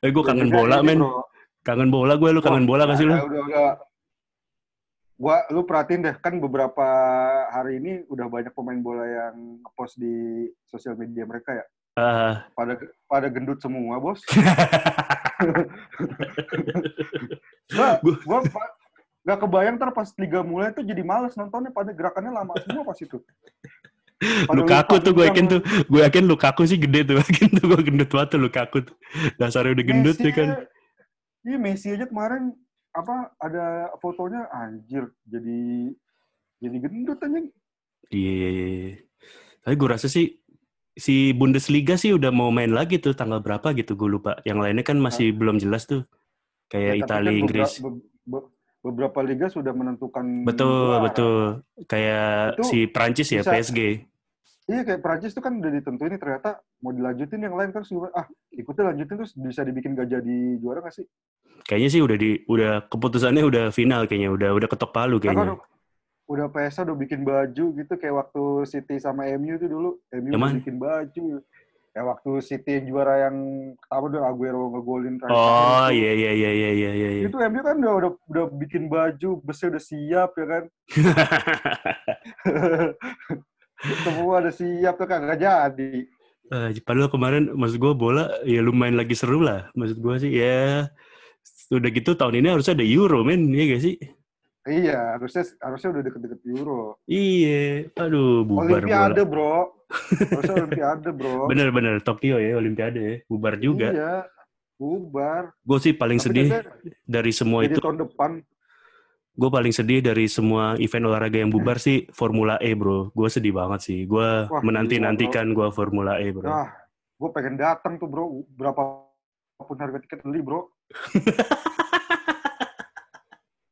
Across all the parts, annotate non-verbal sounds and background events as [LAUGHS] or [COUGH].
Eh gue kangen Biasanya bola men. bro. Kangen bola gue, lu kangen bola gak sih lu? Udah, udah. Gua, lu perhatiin deh, kan beberapa hari ini udah banyak pemain bola yang ngepost di sosial media mereka ya. Ah, Pada pada gendut semua, bos. [LAUGHS] gua, Gua- nggak kebayang ntar pas liga mulai tuh jadi males nontonnya pada gerakannya lama semua pas itu. Lukaku tuh gue yakin tuh. Gue yakin Lukaku sih gede tuh. Yakin tuh gue gendut banget tuh Lukaku tuh. Dasarnya udah gendut Messi ya kan. Iya Messi aja kemarin apa ada fotonya anjir jadi jadi gendut aja. Iya, iya, iya. Tapi gue rasa sih si Bundesliga sih udah mau main lagi tuh tanggal berapa gitu gue lupa. Yang lainnya kan masih belum jelas tuh. Kayak Ya, tapi Italia, kan Inggris. bebera- be- be- beberapa liga sudah menentukan Betul, juara. betul. Kayak Itu si Prancis ya, bisa- PSG. Iya kayak Prancis tuh kan udah ditentuin nih ternyata mau dilanjutin yang lain kan sudah ah ikutnya lanjutin terus bisa dibikin gak jadi juara gak sih? Kayaknya sih udah di udah keputusannya udah final kayaknya, udah udah ketok palu Nah, kan kayaknya. udah PSA udah bikin baju gitu kayak waktu City sama MU tuh dulu MU udah bikin baju. Ya waktu City yang juara yang pertama udah Aguero ngegolin terakhir Oh, itu. iya iya iya iya iya iya. iya. Itu MU kan udah, udah udah bikin baju, besi udah siap ya kan. [LAUGHS] Semua udah siap tuh kagak jadi. Eh, padahal kemarin maksud gue bola ya lumayan lagi seru lah. Maksud gue sih ya udah gitu tahun ini harusnya ada Euro men, iya gak sih? Iya, harusnya harusnya udah deket-deket Euro. Iya, aduh bubar Olimpiade, bola. bro. Harusnya [LAUGHS] Olimpiade, bro. Bener-bener Tokyo ya Olimpiade ya, bubar juga. Iya, bubar. Gue sih paling Tapi sedih katanya dari semua itu. tahun depan. Gue paling sedih dari semua event olahraga yang bubar sih Formula E bro. Gue sedih banget sih. Gue Wah, menanti-nantikan gue Formula E bro. Nah, gue pengen datang tuh, bro. Berapapun harga tiket beli, bro. [LAUGHS]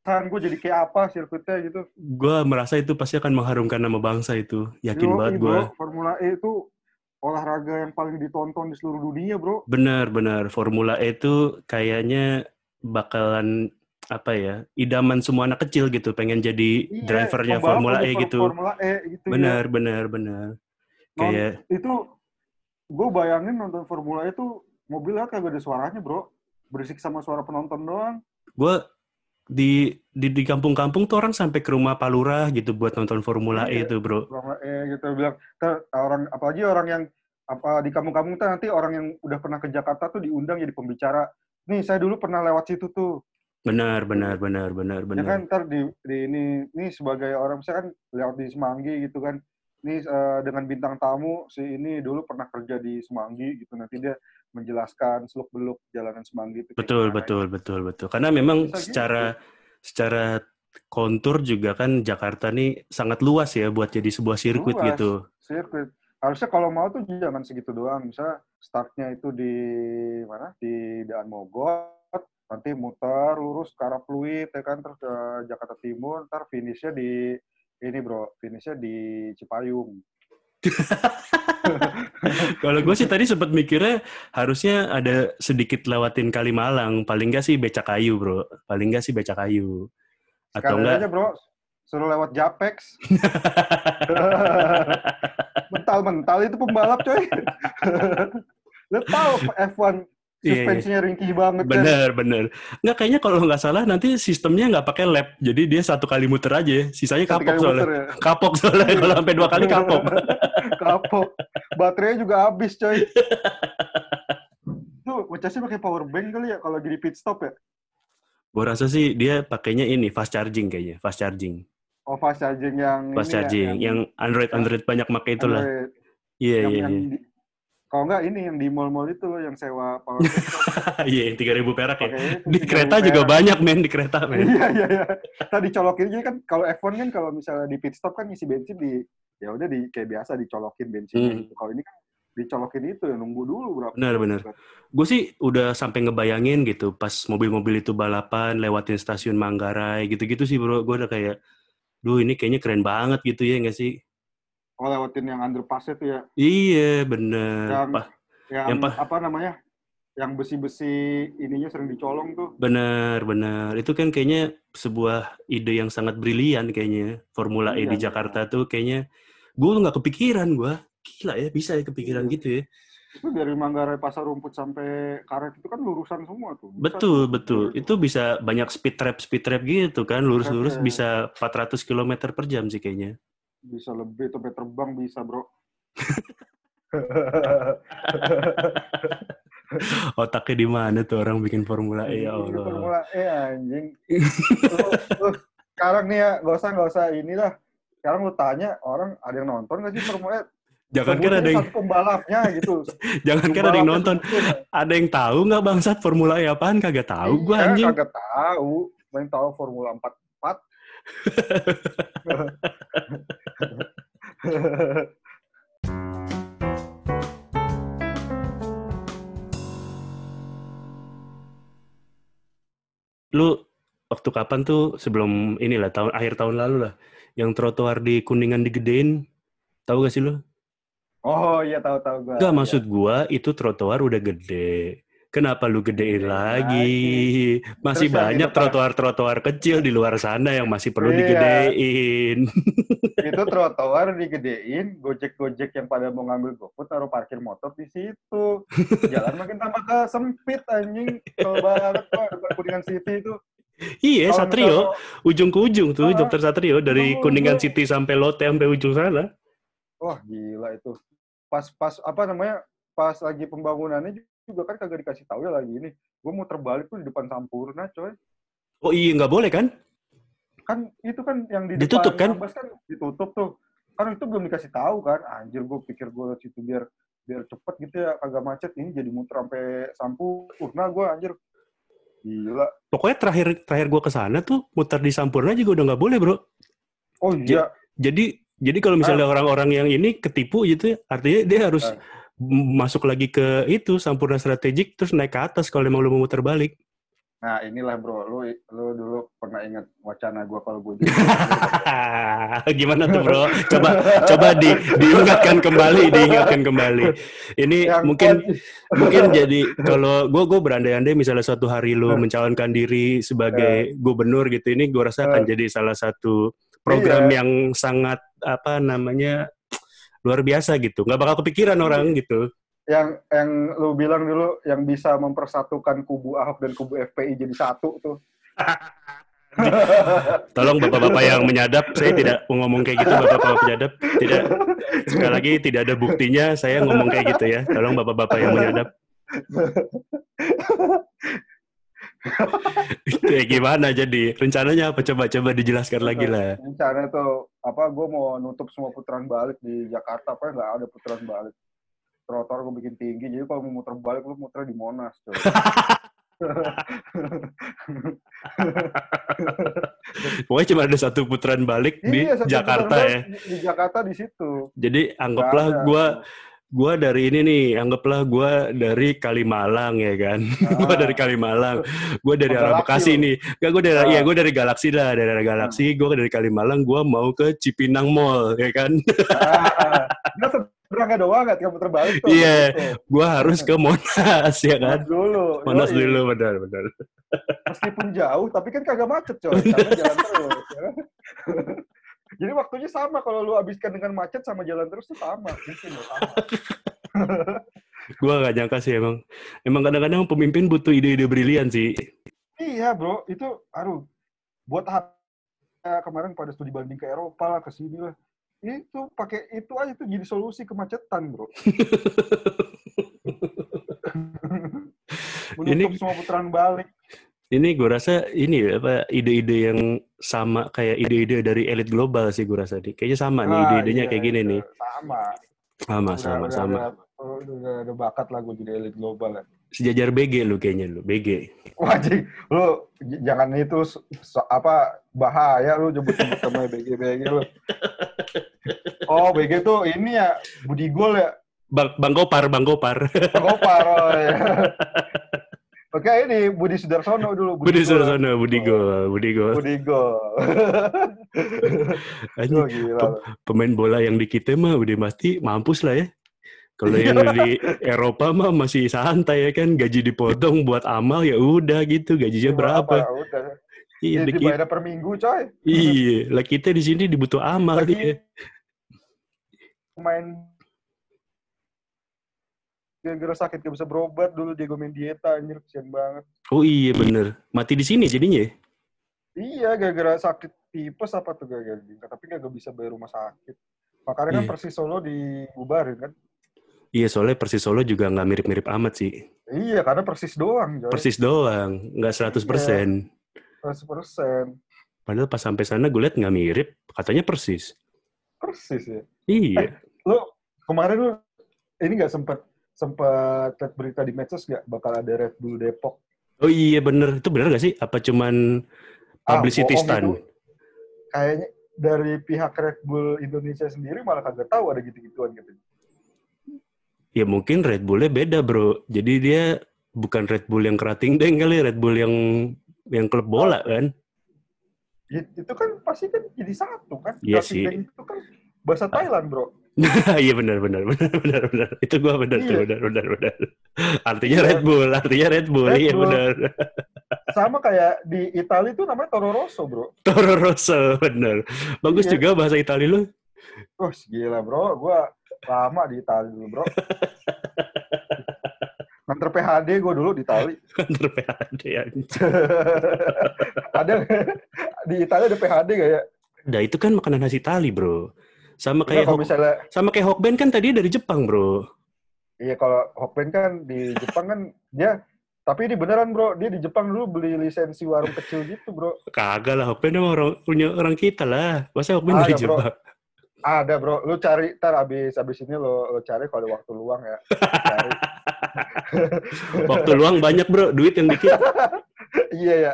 kan gue jadi kayak apa sirkuitnya gitu. Gue merasa itu pasti akan mengharumkan nama bangsa itu. Yakin Yoi, banget gue. Formula E itu olahraga yang paling ditonton di seluruh dunia, bro. Bener bener. Formula E itu kayaknya bakalan apa ya idaman semua anak kecil gitu pengen jadi Iya, drivernya Formula E gitu. Formula E gitu ya. Bener bener bener. Non- Kayak itu gue bayangin nonton Formula E itu mobilnya kagak ada suaranya bro berisik sama suara penonton doang gue di di di kampung-kampung tuh orang sampai ke rumah Palura gitu buat nonton Formula E Iya. itu bro. Formula E gitu bilang "Ntar orang apalagi orang yang apa di kampung-kampung tuh nanti orang yang udah pernah ke Jakarta tuh diundang jadi pembicara nih saya dulu pernah lewat situ tuh Benar benar benar benar ya benar. kan ntar di, di ini nih sebagai orang saya kan lewat di Semanggi gitu kan nih eh, dengan bintang tamu si ini dulu pernah kerja di Semanggi gitu nanti dia menjelaskan seluk beluk jalanan Semanggi itu kayak Betul gimana. betul betul betul. Karena memang Bisa gitu. secara secara kontur juga kan Jakarta nih sangat luas ya buat jadi sebuah sirkuit Luas. gitu. sirkuit. Harusnya kalau mau tuh jangan segitu doang. Bisa startnya itu di mana? Di Daan Mogot, nanti muter lurus ke arah Pluit, ya kan, terus ke Jakarta Timur, ntar finishnya di ini bro, finishnya di Cipayung. [LAUGHS] Kalau gue sih tadi sempat mikirnya harusnya ada sedikit lewatin Kalimalang, paling nggak sih becak kayu bro, paling nggak sih becak kayu. Atau enggak aja bro, suruh lewat Japex. [LAUGHS] Mental-mental itu pembalap coy. Lo tau F1 Iya, iya. suspensinya ringkih banget kan? Bener, bener. Nggak, kayaknya kalau nggak salah nanti sistemnya nggak pakai lap. Jadi dia satu kali muter aja. Sisanya Satu kapok soalnya. muter ya. Kapok soalnya. kalau sampai dua kali kapok. [LAUGHS] kapok. Baterainya juga habis, coy. [LAUGHS] Tuh, ngecasnya pakai power bank kali ya kalau lagi di pit stop ya? Gue rasa sih dia pakainya ini, fast charging kayaknya. Fast charging. Oh, fast charging yang Fast ini charging. ya, yang Android-Android banyak pakai itulah. Android. Iya, yang, iya, yang iya. Kalau enggak ini yang di mall-mall itu loh yang sewa power [LAUGHS] bank. Iya, yang 3.000 perak ya. Di 3.000 kereta juga banyak, men. Di kereta, men. Iya, iya, iya. Tadi colokin aja kan kalau F1 kan kalau misalnya di pit stop kan ngisi bensin di ya udah di kayak biasa dicolokin bensinnya Hmm. gitu. Kalau ini kan dicolokin itu ya nunggu dulu berapa. Benar, benar. Gue sih udah sampai ngebayangin gitu pas mobil-mobil itu balapan lewatin stasiun Manggarai gitu-gitu sih bro. Gue udah kayak, duh ini kayaknya keren banget gitu ya nggak sih? Oh, lewatin yang underpass itu ya. Iya bener. Yang- Pa- Yang, Yang pa- apa namanya? Yang besi-besi ininya sering dicolong tuh. bener bener. Itu kan kayaknya sebuah ide yang sangat brilian kayaknya. Formula E Iya, di iya. Jakarta tuh kayaknya gue nggak kepikiran gue. Gila ya bisa ya kepikiran Iya. gitu ya. Itu dari Manggarai Pasar Rumput sampai Karet itu kan lurusan semua tuh. Bisa Betul, tuh. betul. Itu bisa banyak speed trap, speed trap gitu kan. Lurus-lurus bisa 400 km per jam sih kayaknya. Bisa lebih sampai terbang bisa, Bro. [LAUGHS] Otaknya di mana tuh orang bikin Formula E ya Ini Allah. Formula E anjing. Lu, lu, sekarang nih ya, gak usah gak usah inilah. Sekarang lu tanya orang ada yang nonton gak sih Formula E? Jangan kan ada yang pembalapnya gitu. [LAUGHS] jangan kan ada yang nonton. sebutin. Ada yang tahu nggak bangsat Formula E apaan? Kagak tahu gua Iya, anjing. Kagak tahu. Main tahu Formula 44. Lu waktu kapan tuh sebelum inilah tahun akhir tahun lalu lah yang trotoar di Kuningan digedein tahu gak sih lu? oh iya tahu-tahu gua. Enggak Iya. maksud gua itu trotoar udah gede. Kenapa lu gedein Gedein lagi? Masih Terus banyak trotoar-trotoar kecil di luar sana yang masih perlu Iya. digedein. [LAUGHS] itu trotoar digedein, gojek-gojek yang pada mau ngambil GoFood taruh parkir motor di situ. Jalan makin tambah ke sempit anjing. Kalau banget Pak, Kuningan City itu. iya, Kalau Satrio, misalnya- ujung ke ujung tuh, Ah, Dokter Satrio dari betul, Kuningan. City sampai Lotte sampai ujung sana. Wah, gila itu. Pas-pas apa namanya? Pas lagi pembangunannya juga kan kagak dikasih tahu ya lagi ini. Gue mau terbalik tuh di depan Sampurna, coy. Oh iya, nggak boleh kan? Kan itu kan yang di Ditutup, kan? depan Ambas kan ditutup tuh. Kan itu belum dikasih tahu kan. Anjir, gue pikir gue situ biar biar cepet gitu ya, kagak macet. Ini jadi muter sampai Sampurna gue anjir. Gila. Pokoknya terakhir terakhir gua ke sana tuh muter di Sampurna juga udah nggak boleh, Bro. Oh iya. Jadi jadi kalau misalnya orang-orang yang ini ketipu gitu, artinya dia harus Ah. Masuk lagi ke itu Sampurna strategik terus naik ke atas kalau emang lu mau muter balik. Nah inilah bro, lu lu dulu pernah ingat wacana gue kalau gue jadi [LAUGHS] Gimana tuh, Bro? Coba coba di diingatkan kembali, diingatkan kembali. Ini Yang mungkin kuat. mungkin jadi kalau gue gue berandai-andai misalnya suatu hari lu Eh. mencalonkan diri sebagai gubernur gitu ini gue rasa akan Eh. jadi salah satu program Iya. yang sangat apa namanya luar biasa gitu. Nggak bakal kepikiran Iya. orang gitu. Yang yang lu bilang dulu yang bisa mempersatukan kubu Ahok dan kubu FPI jadi satu tuh. [LAUGHS] tolong bapak-bapak yang menyadap saya tidak ngomong kayak gitu bapak-bapak penyadap. Tidak. Sekali lagi tidak ada buktinya saya ngomong kayak gitu ya. Tolong bapak-bapak yang menyadap [LAUGHS] kayak gimana jadi rencananya apa coba coba dijelaskan lagi lah Rencana tuh apa gue mau nutup semua putaran balik di Jakarta apa nggak ada putaran balik. Trotoar gue bikin tinggi jadi kalau mau muter balik lu muter di Monas tuh. [LAUGHS] Pokoknya cuma ada satu putaran balik di Iya, satu Jakarta ya. Di, di Jakarta di situ. Jadi anggaplah Nggak gua dari ini nih, anggaplah gua dari Kalimalang ya kan. [LAUGHS] gua Ah. dari Kalimalang. Gua dari arah Bekasi nih. Enggak gua dari Ah. iya gua dari Galaksi lah, dari arah Galaksi. Gua dari Kalimalang, gua mau ke Cipinang Mall ya kan. Ah, nggak doang nggak tinggal muter balik tuh. Iya. Gitu. Gua harus ke [LAUGHS] Monas ya kan. Monas dulu. Monas dulu benar benar. Meskipun jauh, tapi kan kagak macet coy. [LAUGHS] Karena jalan terus. ya kan? Jadi waktunya sama kalau lu habiskan dengan macet sama jalan terus tuh sama. Mungkin ya, sama. [LAUGHS] Gua gak nyangka sih emang. Emang kadang-kadang pemimpin butuh ide-ide brilian sih. Iya bro, itu aduh buat apa kemarin pada studi banding ke Eropa lah, ke sini lah. Itu pakai itu aja tuh jadi solusi kemacetan bro. [LAUGHS] [LAUGHS] Menutup Ini- semua putaran balik. Ini gue rasa ini apa ide-ide yang sama kayak ide-ide dari elit global sih gue rasa nih. Kayaknya sama nih Ah, ide-idenya iya, kayak gini iya. nih. Sama. Sama Udah- sama udah, sama. Udah, udah, bakat lah gue jadi elit global ya. Sejajar BG lu kayaknya lu, BG. Wajib, lu jangan itu so- apa bahaya lu nyebut-nyebut sama BG BG lu. Oh, BG tuh ini ya Budi Gol ya. Bang, Bang Gopar, Bang Gopar. Gopar oh, ya. [LAUGHS] Oke, ini Budi Sudarsono dulu. Budi Gol. Sudarsono, Budi Gol, Budi Gol. Budi Gol. [LAUGHS] Oh, gila. lu. pemain bola yang di kita mah udah pasti mampus lah ya. Kalau yang di Eropa mah masih santai ya kan, gaji dipotong buat amal ya udah gitu, gajinya berapa? Udah. Iya, Iya, di kita, dibayar per minggu, coy. iya, lah kita di sini dibutuh amal Lagi dia. Main gara-gara sakit gak bisa berobat dulu Diego Mendieta anjir kesian banget. Oh iya bener. Mati di sini jadinya ya? Iya, gara-gara sakit tipes apa tuh gara-gara tapi gak bisa bayar rumah sakit. Makanya kan Iya. Persis Solo dibubarin kan. Iya soalnya Persis Solo juga nggak mirip-mirip amat sih. Iya, karena Persis doang, coy. Persis doang, nggak 100%. 100%. Padahal pas sampai sana gue liat nggak mirip, katanya persis. Persis ya. Iya. Lu kemarin lu ini nggak sempet sempet liat berita di medsos nggak bakal ada Red Bull Depok? Oh iya bener, itu bener gak sih? Apa cuman Ah, publicity stunt? itu. Kayaknya dari pihak Red Bull Indonesia sendiri malah kagak tahu ada gitu-gituan gitu. Ya mungkin Red Bullnya beda bro. Jadi dia bukan Red Bull yang kerating deng kali, Red Bull yang yang klub bola kan? Ya, itu kan pasti kan jadi satu kan. Iya sih. Itu kan bahasa Thailand bro. [LAUGHS] Iya benar benar benar benar benar. Itu gua benar tuh Iya. benar benar benar. Artinya Iya. Red Bull, artinya Red Bull. Red iya Bull. benar. Sama kayak di Italia itu namanya Toro Rosso bro. Toro Rosso benar. Bagus Iya. juga bahasa Italia lu. Wah gila bro, gua lama di Italia dulu bro. [LAUGHS] Nganter PHD gue dulu di Itali. Kantor PAD ya. ada di Italia ada PHD gak ya? Nah itu kan makanan khas Itali bro. Sama Iya, kayak Hok- misalnya sama kayak Hokben kan tadi dari Jepang bro. iya kalau Hokben kan di Jepang kan dia tapi ini beneran bro, dia di Jepang dulu beli lisensi warung kecil gitu bro. Kagak lah Hokben emang orang punya orang kita lah. Masa Hokben dari bro. Jepang? Ada bro, lu cari ntar abis abis ini lo, lo cari kalau ada waktu luang ya. Cari. [LAUGHS] Waktu luang banyak bro, duit yang dikit. [LAUGHS] iya ya.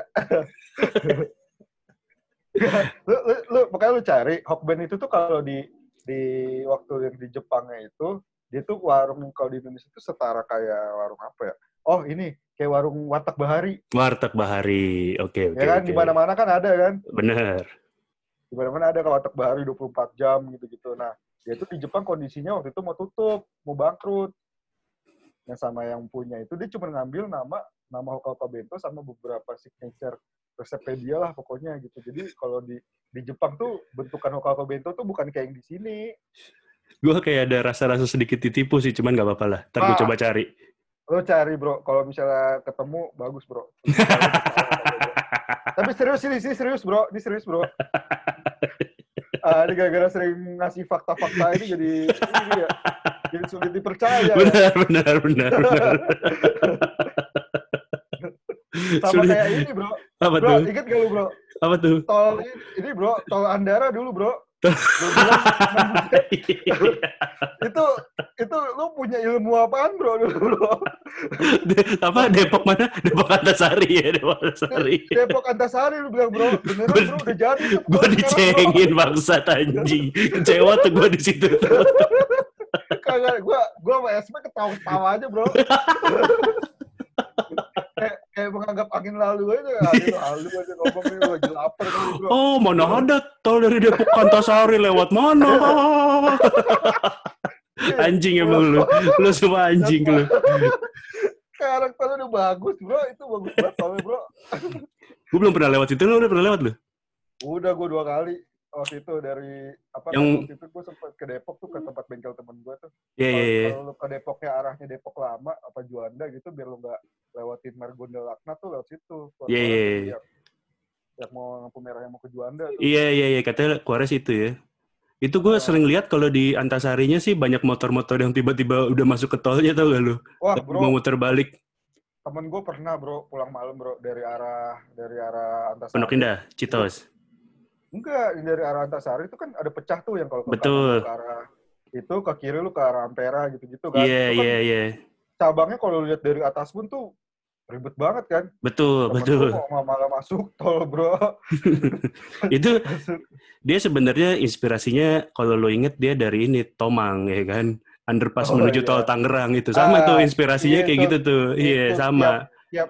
[LAUGHS] lu, lu, lu, makanya lu cari Hokben itu tuh kalau di di waktu yang di Jepangnya itu dia tuh warung kalau di Indonesia itu setara kayak warung apa ya? Oh ini kayak warung Watak Bahari, Warteg Bahari. Oke oke. ya kan oke. di mana-mana kan ada kan? Bener. Di mana-mana ada kalau Watak Bahari 24 jam gitu-gitu. Nah dia tuh di Jepang kondisinya waktu itu mau tutup, mau bangkrut. Yang sama yang punya itu dia cuma ngambil nama nama Hokkaido Bento sama beberapa signature resepnya dia lah pokoknya gitu. Jadi kalau di di Jepang tuh bentukan Hokkaido Bento tuh bukan kayak yang di sini. Gue kayak ada rasa-rasa sedikit ditipu sih, cuman nggak apa-apa lah. Ntar gue Ah. coba cari. Lo cari bro, kalau misalnya ketemu bagus bro. [LAUGHS] Tapi serius ini sih serius bro, ini serius bro. Ah, ini gara-gara sering ngasih fakta-fakta ini jadi ini ya, jadi sulit dipercaya. ya. benar, benar, benar, benar. [LAUGHS] Sama Sulit. kayak ini bro, Apa bro tuh? inget gak lu bro? Apa tuh? Tol ini, ini bro, tol Andara dulu bro. Bilang, [LAUGHS] itu itu lu punya ilmu apaan bro dulu bro? De- apa Depok mana? Depok Antasari ya, Depok Antasari. Depok Antasari lu bilang bro, beneran bro udah jadi. Gue dicengin bangsat anjing. Kecewa tuh gue di situ tuh. Kagak, gua gua sama SP ketawa-ketawa aja, Bro. [LAUGHS] kayak menganggap angin lalu aja, angin [LAUGHS] lalu aja ngomong nih gua lagi lapar Bro. Oh, mana ada tol dari Depok ke Antasari lewat mana? [LAUGHS] Anjing emang lu. Lu semua anjing lu. Tol udah bagus, Bro. Itu bagus banget Bro. Gue belum pernah lewat situ, lu udah pernah lewat lu? Udah gua dua kali waktu itu dari apa Yang- waktu itu gua sempat ke Depok tuh ke tempat bengkel temen gua tuh. Iya, iya, iya. Kalau lu ke Depoknya arahnya Depok lama apa Juanda gitu biar lu nggak lewatin Margonda Lakna tuh lewat situ. Iya, iya. Yang, yang mau lampu merah yang mau ke Juanda. Iya, iya, iya. Katanya keluarnya situ ya. Itu gue Oh. sering lihat kalau di Antasarinya sih banyak motor-motor yang tiba-tiba udah masuk ke tolnya tau gak lu? Wah, Mau bro, muter balik. temen gue pernah bro pulang malam bro dari arah dari arah Antasari. Pondok Indah, Citos. Enggak, dari arah Antasari itu kan ada pecah tuh yang kalau ke Betul. kanan lu ke arah itu ke kiri lu ke arah Ampera gitu-gitu kan. Iya, kan iya, iya. Cabangnya kalau lihat dari atas pun tuh ribet banget kan. Betul, Temen betul. mau malah masuk tol bro. [LAUGHS] Itu dia sebenarnya inspirasinya kalau lo inget dia dari ini Tomang ya kan underpass Oh, menuju iya. tol Tangerang itu sama Ah, tuh inspirasinya iya, kayak itu- gitu tuh iya itu sama tiap tiap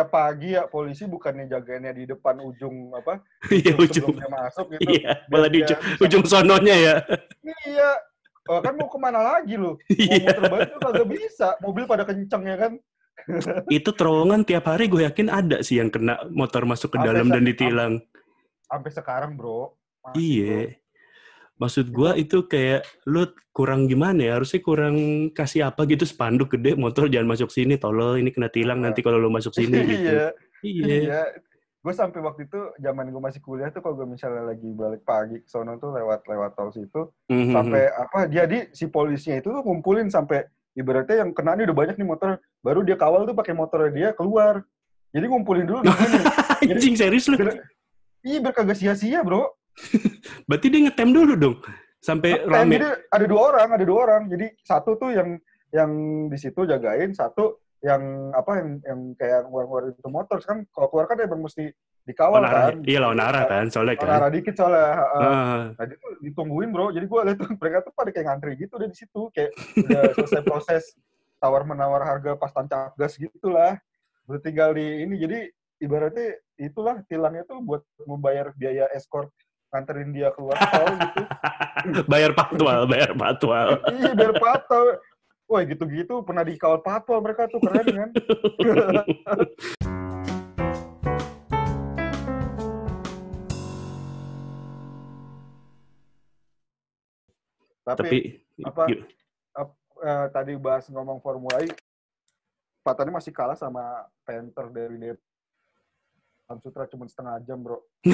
pagi ya polisi bukannya jagainnya di depan ujung apa [LAUGHS] iya ujung masuk gitu. Iya malah di ujung, ujung sononya ya. Iya. Oh, kan mau ke mana lagi lu? [LAUGHS] Mau Iya. muter balik kagak bisa. Mobil pada kenceng ya kan? [LAUGHS] Itu terowongan tiap hari gue yakin ada sih yang kena motor masuk ke dalam dan ditilang. sampai sekarang bro. iya Maksud gua itu kayak lu kurang gimana ya? Harusnya kurang kasih apa gitu spanduk gede motor jangan masuk sini tolol ini kena tilang nanti kalau lu masuk sini [LAUGHS] gitu. iya. Iya. Iya. Gue sampai waktu itu zaman gue masih kuliah tuh kalau gue misalnya lagi balik pagi ke sono tuh lewat lewat tol situ Mhm. sampai apa jadi si polisinya itu tuh ngumpulin sampai ibaratnya yang kena ini udah banyak nih motor baru dia kawal tuh pakai motornya dia keluar jadi ngumpulin dulu. [LAUGHS] Anjing serius lu. Iya biar kagak sia-sia bro [LAUGHS] Berarti dia ngetem dulu dong. Sampai Ngetem, rame. jadi ada dua orang ada dua orang jadi satu tuh yang yang di situ jagain satu yang apa yang yang kayak keluar-keluar itu motor kan kalau keluar kan emang mesti dikawal arah. kan Iya lawan arah kan soalnya kan. arah dikit soalnya heeh. Ah. Nah, itu ditungguin bro. Jadi gue lihat tuh [LAUGHS] mereka tuh pada kayak ngantri gitu udah di situ kayak udah [LAUGHS] selesai proses tawar menawar harga pas tancap gas gitulah. Udah tinggal di ini jadi ibaratnya itulah tilangnya tuh buat membayar biaya escort nganterin dia keluar tol gitu. [LAUGHS] bayar patwal, bayar patwal. Iya biar patol. Wah gitu-gitu pernah dikawal patwal mereka tuh keren kan. [LAUGHS] Tapi, Tapi apa eh, tadi bahas ngomong Formula E, Pak tadi masih kalah sama Panther dari Dep. Sutra cuma setengah jam, bro. [LAUGHS]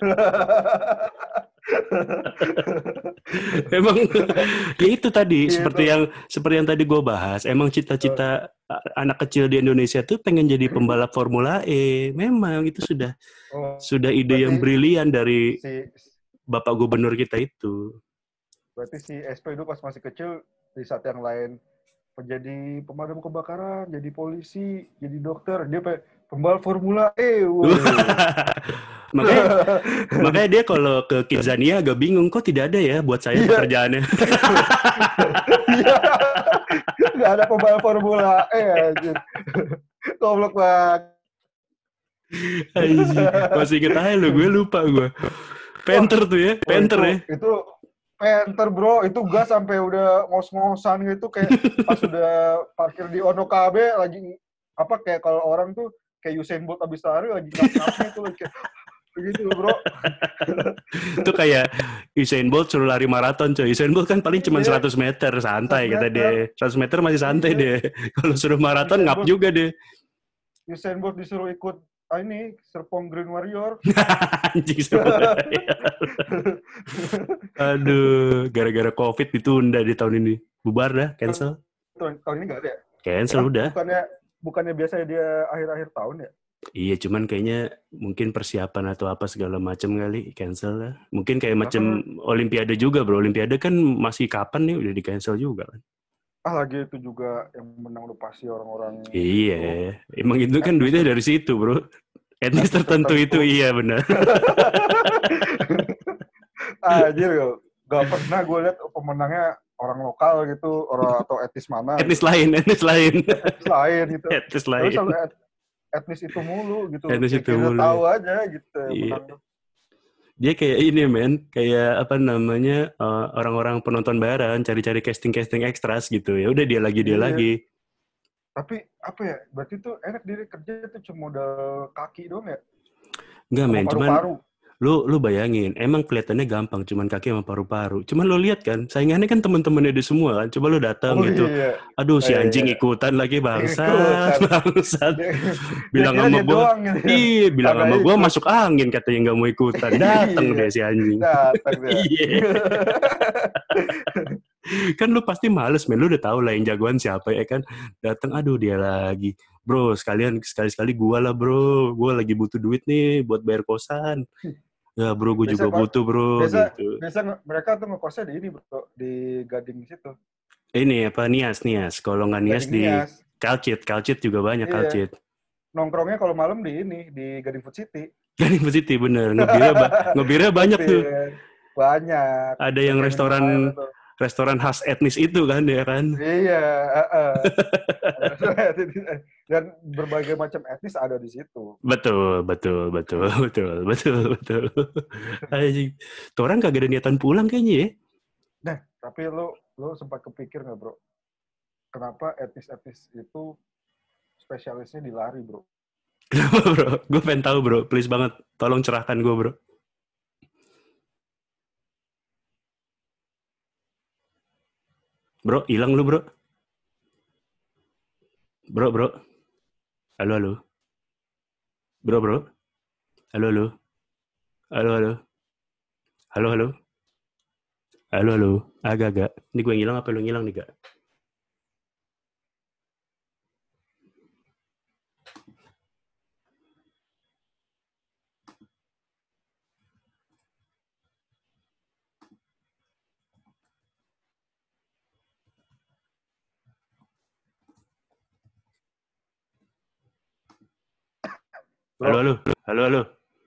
[LAUGHS] emang ya itu tadi Iya, seperti yang seperti yang tadi gue bahas. Emang cita-cita a- anak kecil di Indonesia tuh pengen jadi pembalap Formula E. Memang itu sudah Oh, sudah ide yang brilian dari si, bapak gubernur kita itu. berarti si SP itu pas masih kecil, di saat yang lain menjadi pemadam kebakaran, jadi polisi, jadi dokter, dia pe- pembalap Formula E. [LAUGHS] Makanya makanya dia kalau ke Kidzania agak bingung kok tidak ada ya buat saya Iya. pekerjaannya. [LAUGHS] Iya. Nggak ada pembalap Formula E, anjir. Goblok banget. Masih inget aja lo, gue lupa gue. Panther tuh ya, Panther Oh, ya. itu, Itu Panther bro, itu gas sampai udah ngos-ngosan gitu kayak pas udah parkir di Onokabe lagi apa kayak kalau orang tuh kayak Usain Bolt abis lari lagi ngap-ngapnya tuh kayak [LAUGHS] begitu bro. Itu kayak Usain Bolt suruh lari maraton coy. Usain Bolt kan paling cuma Iya. 100 meter, santai 100 kata meter. dia. 100 meter masih santai Iya. deh. [LAUGHS] Kalau suruh maraton Usain ngap Bolt. juga deh. Usain Bolt disuruh ikut ah, ini Serpong Green Warrior. [LAUGHS] Anjing. Aduh, gara-gara Covid ditunda di tahun ini. Bubar dah, cancel. Tahun, tahun ini nggak ada ya? Cancel udah. Bukannya bukannya biasanya dia akhir-akhir tahun ya? Iya, cuman kayaknya mungkin persiapan atau apa segala macam kali cancel lah. Mungkin kayak macam Olimpiade juga, bro. Olimpiade kan masih kapan nih udah di cancel juga kan. Ah lagi itu juga yang menang udah pasti orang-orang Iya, emang itu kan duitnya dari situ, bro. Etnis tertentu itu iya benar. [LAUGHS] Anjir, gak pernah gue lihat pemenangnya orang lokal gitu, orang [LAUGHS] atau etnis mana, Etnis lain, etnis lain, etnis lain gitu. etnis lain. selalu et- etnis itu mulu gitu. Etnis itu kita mulu. tahu aja gitu. Iya. menang. Dia kayak ini men, kayak apa namanya eh, orang-orang penonton bayaran cari-cari casting-casting ekstras gitu ya. Udah dia lagi dia Iya. lagi. Tapi apa ya, berarti tuh enak diri kerja tuh cuma modal kaki doang ya? Enggak men, cuman paru-paru. Lu lu bayangin, emang kelihatannya gampang, cuman kaki sama paru-paru. Cuman lu lihat kan, saingannya kan teman-temannya dia semua kan. Coba lu datang Oh gitu. iya. Aduh si Iya, anjing iya. ikutan lagi bangsat, Ikutan. [LAUGHS] bangsat. Dia- Bilang dia sama kira dia gua, gitu. Iya, bilang sama gua masuk angin katanya nggak mau ikutan. [LAUGHS] Datang Iya. deh si anjing. Datang. [LAUGHS] Iya. kan lu pasti males men, lu udah tahu lah yang jagoan siapa ya kan. Datang aduh dia lagi. Bro, sekalian sekali-sekali gua lah bro. Gua lagi butuh duit nih buat bayar kosan. Ya bro, gue juga butuh bro. Biasa- gitu. Biasa mereka tuh ngekosnya di ini bro, di Gading situ. Ini apa Nias Nias. Kalau nggak Nias Gading di Nias. Kalcit, Kalcit juga banyak Iya. Kalcit. Nongkrongnya kalau malam di ini, di Gading Food City. Kan positif bener. Ngebirnya, ba- [LAUGHS] ngebirnya banyak tuh. Banyak. Ada yang Kayak restoran. Restoran khas etnis itu kan ya kan. Iya, heeh. [LAUGHS] Dan berbagai macam etnis ada di situ. Betul, betul, betul, [LAUGHS] betul, betul, betul. Tuh orang kagak ada niatan pulang kayaknya ya. Nah, tapi lo lo sempat kepikir nggak bro? Kenapa etnis-etnis itu spesialisnya di lari bro? Kenapa bro? Gue pengen tahu bro, please banget. Tolong cerahkan gue bro. Bro, hilang lu, bro. Bro, bro. Halo, halo. Bro, bro. Halo, halo. Halo, halo. Halo, halo. Halo, halo. Agak-agak. Ini gue hilang apa lu yang hilang nih, Gak? Halo, halo. Halo, halo.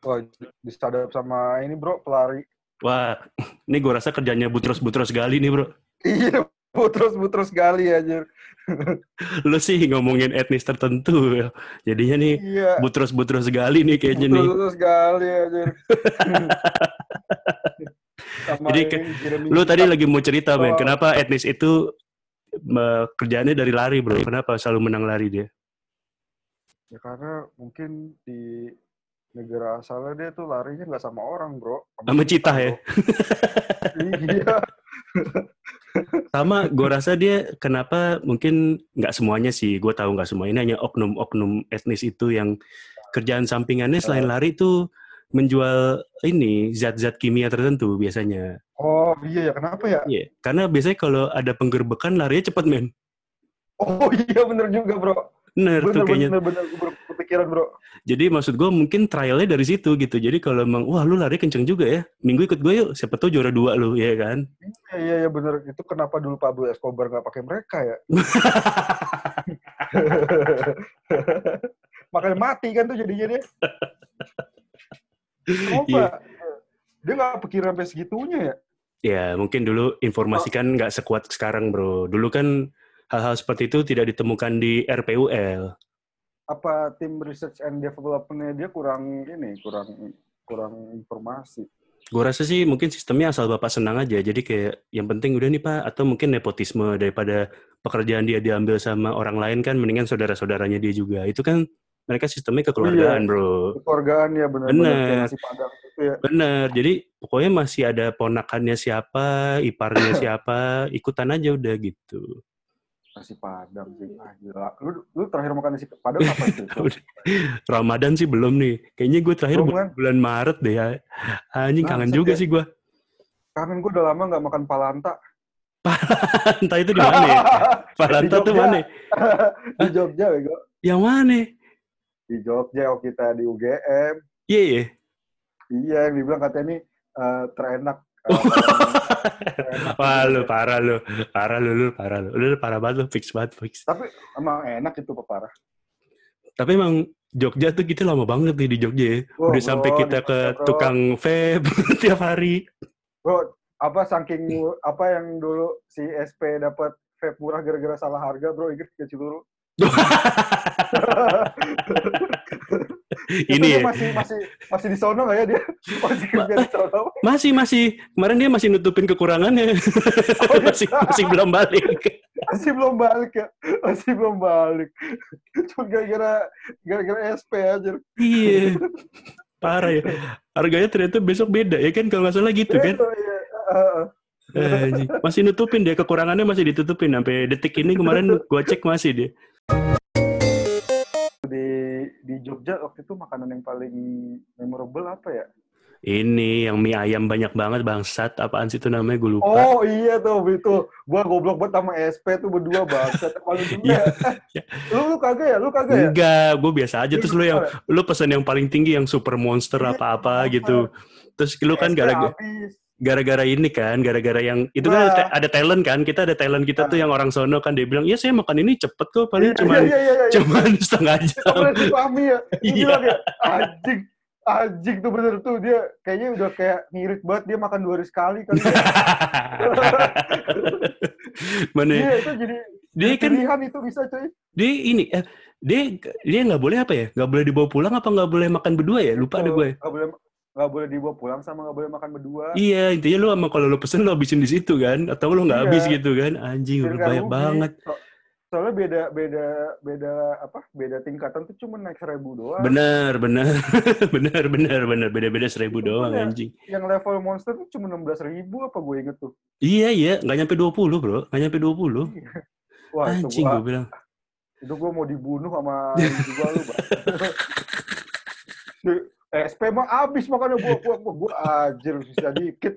Wah, disadap sama ini bro, pelari. Wah, [LAUGHS] ini gue rasa kerjanya butros-butros gali nih, bro. Iya, [LAUGHS] butros-butros gali aja. [LAUGHS] Lu sih ngomongin etnis tertentu. ya. Jadinya nih Iya, butros-butros gali nih kayaknya nih. butros-butros gali aja. Jadi ke- Lu tadi lagi mau cerita, men. Oh. Kenapa etnis itu kerjaannya dari lari, bro? Kenapa selalu menang lari dia? Ya karena mungkin di negara asalnya dia tuh larinya nggak sama orang bro. Sama citah ya? bro. [LAUGHS] iya. Sama, gue rasa dia kenapa mungkin nggak semuanya sih. Gue tahu nggak semuanya. Ini hanya oknum-oknum etnis itu yang kerjaan sampingannya selain lari itu menjual ini zat-zat kimia tertentu biasanya. Oh iya ya kenapa ya? Iya, karena biasanya kalau ada penggerbekan larinya cepet men. Oh [LAUGHS] iya bener juga bro. Bener, tuh Bener kayaknya. bener bener baru kepikiran bro. Jadi maksud gue mungkin trialnya dari situ gitu. Jadi kalau emang wah lu lari kenceng juga ya, minggu ikut gue yuk. Siapa tahu juara dua lu, ya kan? Iya iya iya bener. Itu kenapa dulu Pablo Escobar nggak pakai mereka ya? [LAUGHS] Makanya mati kan tuh jadinya dia. Kenapa? Iya. Dia nggak pikiran sampai segitunya ya? Ya mungkin dulu informasi kan nggak sekuat sekarang bro. Dulu kan hal-hal seperti itu tidak ditemukan di RPUL. Apa tim research and development-nya dia kurang ini, kurang kurang informasi. Gue rasa sih mungkin sistemnya asal bapak senang aja. Jadi kayak yang penting udah nih pak. Atau mungkin nepotisme daripada pekerjaan dia diambil sama orang lain kan mendingan saudara-saudaranya dia juga. Itu kan mereka sistemnya kekeluargaan bro. Keluargaan ya benar-benar padang gitu ya. Bener, jadi pokoknya masih ada ponakannya siapa, iparnya [CLEARS THROAT] siapa, ikutan aja udah gitu. Nasi padang sih. Ah, gila. Lu, lu terakhir makan nasi padang apa itu? [LAUGHS] Udah. Ramadan sih belum nih. Kayaknya gue terakhir Belum, bulan, kan? bulan Maret deh ya. Anjing kangen Bangsat juga ya. sih gue. Kangen gue udah lama nggak makan palanta. [LAUGHS] Entah itu di mana ya? [LAUGHS] Palanta tuh mana? di Jogja, bego. Yang mana? Di Jogja, waktu kita di UGM. Iya, iya. Iya, yang dibilang katanya ini eh, terenak. Wah lu parah lu. Parah lu, lu parah lu. Lu parah banget lu, fix banget, fix. Tapi emang enak itu Pak, parah. Tapi emang Jogja tuh kita lama banget nih di Jogja ya. Wah, Udah sampai bro, kita di ke bro. tukang vape [LAUGHS] tiap hari. Bro, apa saking apa yang dulu si SP dapat vape murah gara-gara salah harga, bro, inget ke Ciluru? [LAUGHS] Ini ya. masih masih masih di sono nggak ya dia? [LAUGHS] Masih kerja di sono. Masih, masih. Kemarin dia masih nutupin kekurangannya. [LAUGHS] Oh, iya. masih, masih belum balik. Masih belum balik ya. Masih belum balik. Cuma gara-gara gara-gara SP aja. iya. Parah ya. Harganya ternyata besok beda ya kan kalau nggak salah gitu kan. Iya. Anjing. Masih nutupin dia kekurangannya masih ditutupin sampai detik ini kemarin gua cek masih dia. di di Jogja waktu itu makanan yang paling memorable apa ya? Ini yang mie ayam banyak banget bangsat. Apaan sih itu namanya gue lupa. Oh iya tuh itu. Gua goblok banget sama SP tuh berdua banget. Paling juga. Iya. lu lu kagak ya? Lu kagak ya? Enggak, gue biasa aja. Terus lu yang lu pesan yang paling tinggi yang super monster Iya, apa-apa apa. gitu. Terus lu kan gara-gara. Gara-gara ini kan, gara-gara yang itu kan ada, Nah. ada talent kan, kita ada talent kita tuh yang orang sono kan dia bilang, "Ya saya makan ini cepet kok, paling Iya, cuma iya, iya, iya, iya. cuman [LAUGHS] setengah jam." Fahmi ya. Dia Iya. bilang ya, anjing. Anjing tuh bener tuh. Dia kayaknya udah kayak ngirit banget. Dia makan dua hari sekali kan. [LAUGHS] Mana Iya itu jadi dia kan pilihan itu bisa cuy. dia ini eh, dia dia nggak boleh apa ya? Nggak boleh dibawa pulang apa nggak boleh makan berdua ya? Lupa ada gue. Gak boleh nggak boleh dibawa pulang sama nggak boleh makan berdua. Iya, intinya lu sama kalau lu pesen lu habisin di situ kan, atau lu nggak Iya. habis gitu kan? Anjing, udah banyak rugi. banget. So- soalnya beda beda beda apa beda tingkatan tuh cuma naik seribu doang Bener, bener, [LAUGHS] bener, bener, bener. Beda-beda seribu Itu doang punya- anjing. yang level monster tuh cuma enam belas ribu apa gue inget tuh Iya, iya. Nggak nyampe 20, bro. Nggak nyampe 20. wah itu Anjing, gua gue bilang. itu gue mau dibunuh sama [LAUGHS] juga lu [LAUGHS] Eh, mah abis makanya gue gue gue gue anjir sisa dikit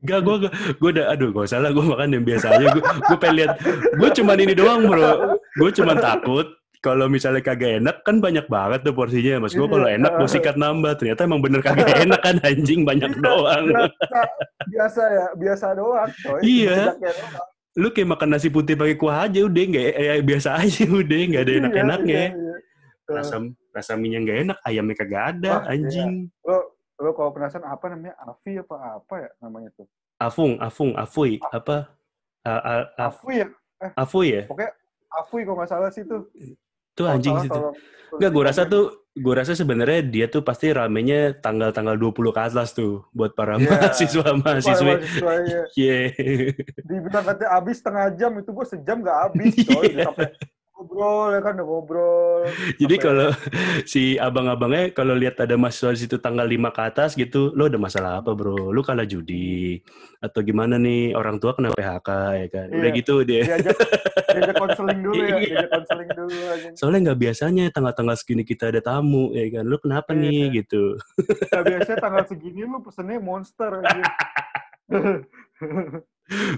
Gak, gue, gue udah, aduh, gak usah lah, gue makan yang biasa aja. Gue, gue pengen lihat, gue cuman ini doang, bro. Gue cuman takut, kalau misalnya kagak enak, kan banyak banget tuh porsinya. Mas gue kalau Iya. enak, gue sikat nambah. Ternyata emang bener kagak enak kan, anjing, banyak doang. biasa, biasa ya biasa doang coy Iya. Lu kayak makan nasi putih pakai kuah aja, udah, nggak, eh, biasa aja, udah, nggak ada Iya, enak-enaknya. iya, iya. Rasa, rasa mie nggak enak, ayamnya kagak ada, iya. anjing. lo lo kalau penasaran apa namanya Afi apa apa ya namanya tuh Afung, afung, afui, apa? A, a, a, Afi ya afui ya? pokoknya Afi kalau nggak salah sih tuh Tuh anjing situ. Enggak, gue rasa tuh, gue rasa sebenarnya dia tuh pasti ramenya tanggal-tanggal 20 ke atas tuh buat para Iya. mahasiswa mahasiswa, iya. Iya. dibilang katanya habis setengah jam itu gue sejam nggak habis [LAUGHS] coy Iya. Udah sampai ngobrol ya kan udah ngobrol [LAUGHS] Jadi kalau [LAUGHS] si abang-abangnya kalau lihat ada mahasiswa di situ tanggal 5 ke atas gitu, lo ada masalah apa bro? Lu kalah judi atau gimana nih orang tua kena PHK ya kan? Udah Iya. gitu dia. diajak diajak konseling dulu ya [LAUGHS] Iya. diajak konseling dulu aja Soalnya nggak biasanya tanggal-tanggal segini kita ada tamu ya kan? Lu kenapa Iya. nih gitu? nah, biasanya tanggal segini lu pesennya monster aja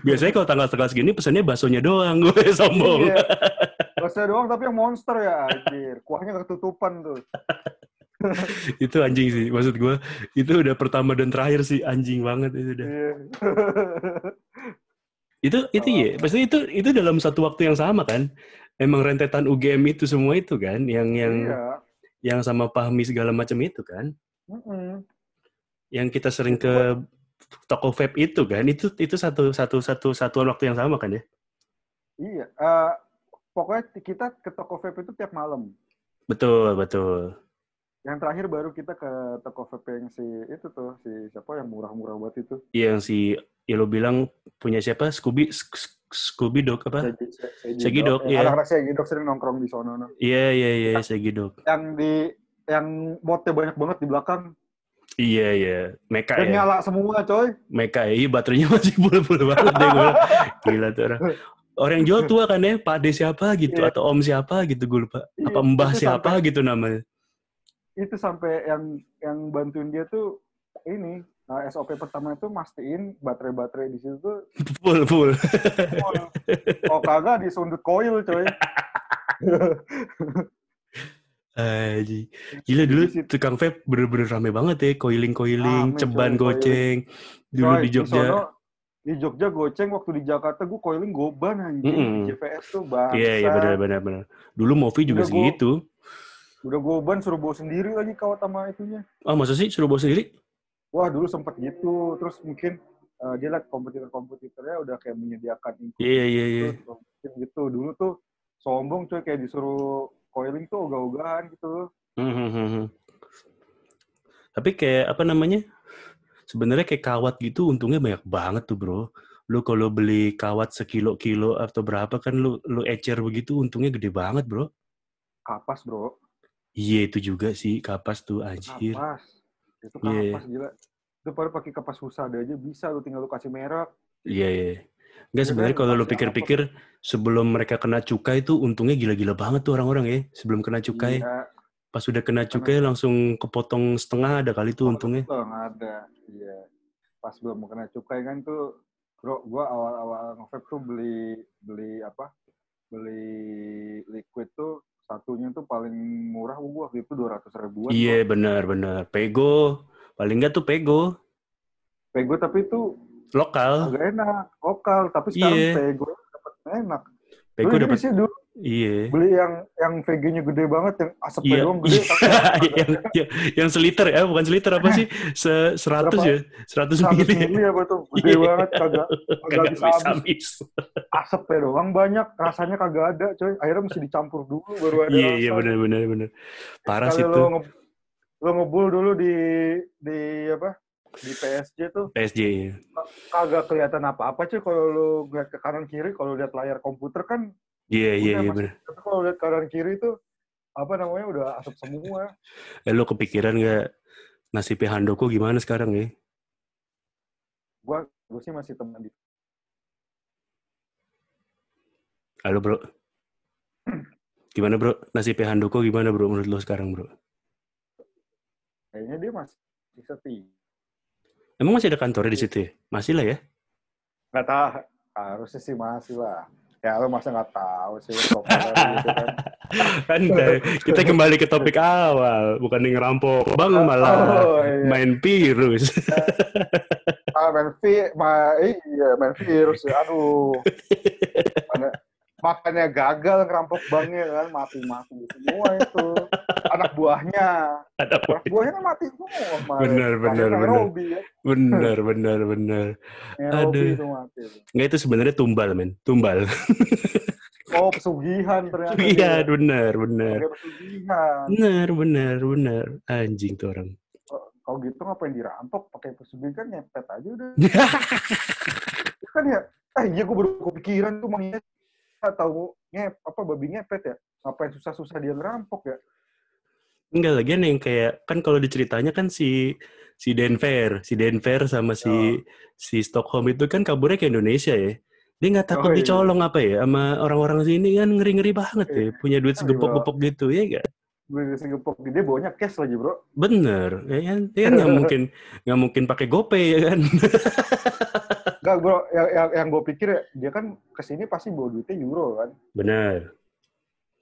Biasanya kalau tanggal-tanggal segini pesannya baksonya doang, gue sombong. Iya. Rasanya doang tapi yang monster ya anjir. Kuahnya ketutupan tuh. [LAUGHS] itu anjing sih maksud gue itu udah pertama dan terakhir sih anjing banget itu udah Iya. itu itu ya pasti itu itu dalam satu waktu yang sama kan emang rentetan UGM itu semua itu kan yang yang Iya. yang sama Pahmi segala macam itu kan Mm-mm. yang kita sering ke toko vape itu kan itu itu satu satu satu satuan waktu yang sama kan ya Iya. Eh, pokoknya kita ke toko vape itu tiap malam. betul betul Yang terakhir baru kita ke toko vape yang si itu tuh si siapa yang murah-murah buat itu. yang si ya lo bilang punya siapa Scooby Scooby Dog apa Segi- Eh, iya. Anak-anak Segidok sering nongkrong di sono. no. iya iya iya Segidog Yang di yang botnya banyak banget di belakang. iya iya Meka Dan ya nyala semua coy. Meka ya, iya baterainya [LAUGHS] masih full-full banget deh gue. Gila tuh orang. Orang yang jual tua kan ya, Pak Ade siapa gitu, Iya. atau Om siapa gitu, gue lupa. Iya, Apa Mbah itu siapa sampai- gitu namanya. Itu sampai yang yang bantuin dia tuh ini nah, SOP pertama itu mastiin baterai-baterai di situ tuh Full, full. full. Oh kagak disundut koil coy. Aji. Gila dulu tukang vape bener-bener rame banget ya, coiling-coiling, ceban goceng. Dulu Coy, di Jogja. sono, di Jogja goceng waktu di Jakarta gue coiling goban anjing Mm-mm. di JPS tuh bangsa. Iya, iya benar-benar benar. Dulu Movi juga Udah gua- segitu. Udah goban suruh bawa sendiri lagi kawat sama itunya. Ah, masa sih suruh bawa sendiri? Wah dulu sempet gitu. Terus mungkin eh, dia liat kompetitor-kompetitornya udah kayak menyediakan Iya, iya, iya. gitu. Mungkin gitu. Dulu tuh sombong coy kayak disuruh coiling tuh ogah-ogahan gitu. Hmm, hmm, hmm, hmm. Tapi kayak apa namanya? Sebenarnya kayak kawat gitu untungnya banyak banget tuh, Bro. Lu kalau beli kawat sekilo-kilo atau berapa kan lu lu ecer begitu untungnya gede banget, Bro. Kapas bro. Iya, itu juga sih kapas tuh anjir. Kapas. Itu Iya. kapas gila. Itu pada pakai kapas Husada aja bisa lu tinggal lu kasih merek. Iya, iya. Enggak Iya sebenarnya kan, kalau lu pikir-pikir sebelum mereka kena cukai tuh untungnya gila-gila banget tuh orang-orang ya. Sebelum kena cukai, Iya. Pas udah kena cukai langsung kepotong setengah ada kali tuh untungnya. Betul, nggak ada. Iya. Pas belum kena cukai kan tuh, bro, gua awal-awal nge tuh beli beli apa? Beli liquid tuh satunya tuh paling murah gua waktu itu dua ratus ribuan. Iya, bro. benar-benar. Pego. Paling enggak tuh pego. Pego tapi itu Lokal. agak enak, lokal. Tapi sekarang Iya. pego dapat enak. Pego dapat sih dulu iya. beli yang yang VG-nya gede banget, yang asapnya Iya. doang gede. tapi [LAUGHS] yang, yang yang seliter ya, bukan seliter apa sih? [LAUGHS] Se 100 Berapa? ya? 100 100 mili. mili apa tuh, [LAUGHS] gede Iya. banget, kagak kagak bisa habis. habis. asapnya doang banyak, rasanya kagak ada, coy. Akhirnya mesti dicampur dulu baru ada Iya, iya benar benar benar. Parah sih Kalau tuh lo nge lo ngebul dulu di di apa? Di PSG tuh PSG. ya. kagak kelihatan apa-apa cuy kalau lo ngeliat ke kanan kiri kalau lihat layar komputer kan Iya, iya, iya Mas. bener. Tapi kalau lihat kanan kiri itu apa namanya udah asap semua. Eh, lo kepikiran nggak nasibnya Handoko gimana sekarang ya? Gua gue sih masih teman di Halo bro. Gimana bro? Nasibnya Handoko gimana bro menurut lo sekarang bro? kayaknya dia masih setia. Emang masih ada kantornya di situ ya? Masih lah ya? Nggak tahu. Harusnya sih masih lah. Ya lu masa nggak tahu sih [LAUGHS] gitu kan. kan eh, kita kembali ke topik awal. Bukan ngerampok bang malah Oh, iya. main virus. Ah, main vi, ma, iya main virus ya. Aduh. Makanya gagal ngerampok banknya kan mati-mati semua itu. Anak buahnya. ada [LAUGHS] Anak buahnya kan mati semua kemarin. Benar, benar, benar. [LAUGHS] Ya. bener bener bener. Nairobi Aduh. itu mati. itu. Nggak itu sebenarnya tumbal men, tumbal. [LAUGHS] Oh, pesugihan ternyata. Iya bener. Pakai pesugihan. Bener bener bener. Anjing tuh orang. Kalau gitu ngapain dirampok? Pakai pesugihan nyepet aja udah. kan ya ah iya gue baru kepikiran tuh mangnya tahu ngep apa babi ngepet ya ngapain susah-susah dia ngerampok ya Enggak lagian yang kayak kan kalau diceritanya kan si si Denver, si Denver sama si Oh. si Stockholm itu kan kaburnya ke Indonesia ya. Dia nggak takut Oh, iya. dicolong apa ya sama orang-orang sini kan ngeri-ngeri banget ya, punya duit Iya, segepok-gepok gitu ya enggak? gue dikasih gepok dia bawanya cash lagi bro Bener, ya kan? Dia kan nggak [LAUGHS] mungkin nggak mungkin pakai GoPay ya kan? [LAUGHS] Enggak bro yang, yang, yang gue pikir ya dia kan ke sini pasti bawa duitnya euro kan Bener.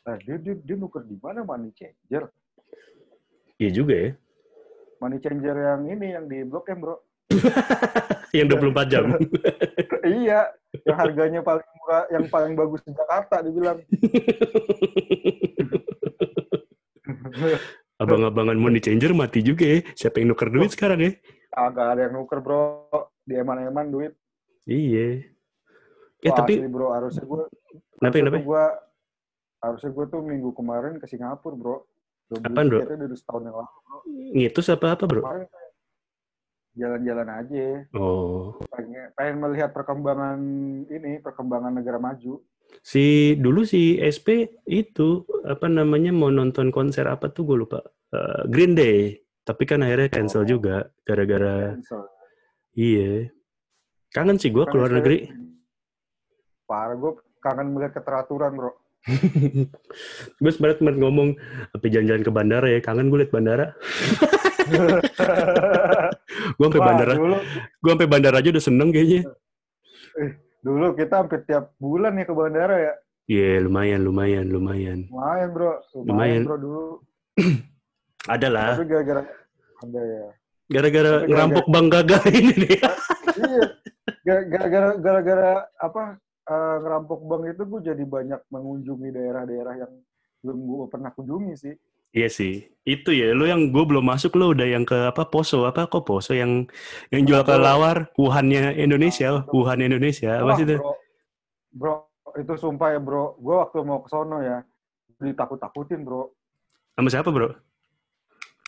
nah dia dia, dia nuker di mana money changer Iya juga ya. money changer yang ini yang di blok M bro [LAUGHS] Yang 24 jam. [LAUGHS] iya yang harganya paling murah yang paling bagus di Jakarta dibilang [LAUGHS] Abang-abangan money changer mati juga ya. Siapa yang nuker duit sekarang ya? agak ada yang nuker bro di eman-eman duit Iya. Ya Wah, tapi asli, bro harusnya gue kenapa kenapa? gue harusnya gue tuh minggu kemarin ke Singapura bro Apaan, bro? setahun yang lalu Ngitus apa apa bro? jalan-jalan aja Oh. pengen, pengen melihat perkembangan ini perkembangan negara maju Si dulu si SP itu apa namanya mau nonton konser apa tuh gue lupa. Eh, Green Day. Tapi kan akhirnya cancel Oh. juga gara-gara iya. Kangen sih gue Kan keluar negeri. parah gue kangen melihat keteraturan bro [LAUGHS] gue sebenarnya kemarin ngomong apa jalan-jalan ke bandara ya kangen gue liat bandara. [LAUGHS] gue sampai bandara, gue sampai bandara aja udah seneng kayaknya. dulu kita hampir tiap bulan ya ke bandara ya Iya lumayan lumayan lumayan. lumayan bro lumayan, Lumayan. bro dulu [CLEARS THROAT] Ada lah. tapi gara-gara ada ya Gara-gara Tapi ngerampok bank gagal ini nih. iya Ga- gara-gara gara-gara apa eh, ngerampok bank itu gue jadi banyak mengunjungi daerah-daerah yang belum gue pernah kunjungi sih. Iya sih, itu ya. Lu yang gue belum masuk, lu udah yang ke apa Poso apa? Kok Poso yang yang jual kelelawar Wuhannya Indonesia, Wuhan Indonesia. Apa sih itu? bro, bro itu sumpah ya bro. Gue waktu mau ke sono ya ditakut-takutin bro. Sama siapa bro?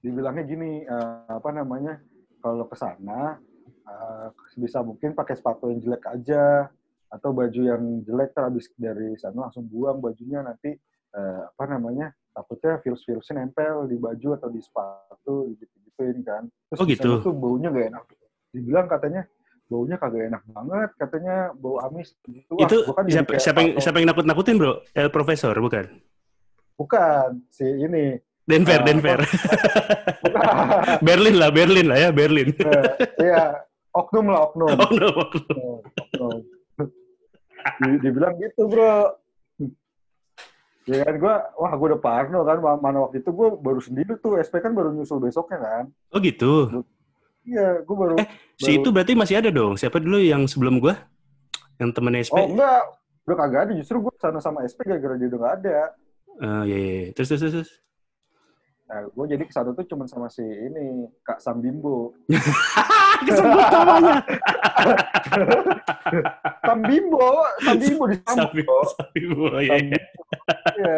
dibilangnya gini eh, apa namanya kalau ke sana eh, bisa mungkin pakai sepatu yang jelek aja atau baju yang jelek terus habis dari sana langsung buang bajunya nanti eh, apa namanya takutnya virus-virusnya nempel di baju atau di sepatu gitu-gituin kan terus Oh, gitu. tuh baunya gak enak dibilang katanya baunya kagak enak banget katanya bau amis gitu Wah, itu kan jadi siapa, siapa yang siapa yang nakut-nakutin bro? El Profesor bukan? bukan si ini Denver, Ah, Denver. [LAUGHS] bukan Berlin lah, Berlin lah ya, Berlin. Eh, iya oknum lah oknum Oh no, Oh. Di- dibilang gitu bro ya kan gue wah gue udah parno kan Ma- mana waktu itu gue baru sendiri tuh SP kan baru nyusul besoknya kan Oh gitu. iya gue baru Si baru- itu berarti masih ada dong. Siapa dulu yang sebelum gua? Yang temen SP? oh enggak udah kagak ada justru gue sana sama SP gara-gara dia udah gak ada Eh, iya, iya. Terus, terus, terus, terus. Nah gue jadi ke sana tuh cuma sama si ini kak Sam Bimbo [LAUGHS] Kesebut namanya. [LAUGHS] Sam Bimbo Sam Bimbo di Sapi, Sambo sapi, oh, iya. Sam Bimbo. Iya.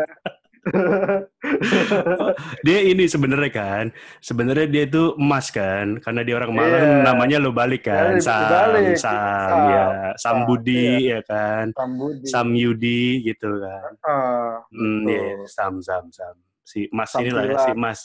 dia ini sebenarnya kan, sebenarnya dia itu emas kan, karena dia orang Malang Iya. namanya lo balik kan, Iya, Sam, dibalik. Sam, Sam, ya, Sam Sam, Budi ya kan, Sam Budi. Sam Yudi gitu kan. Ah, Hmm, betul. iya, Sam, Sam, Sam si Mas Sampai inilah ya, si Mas.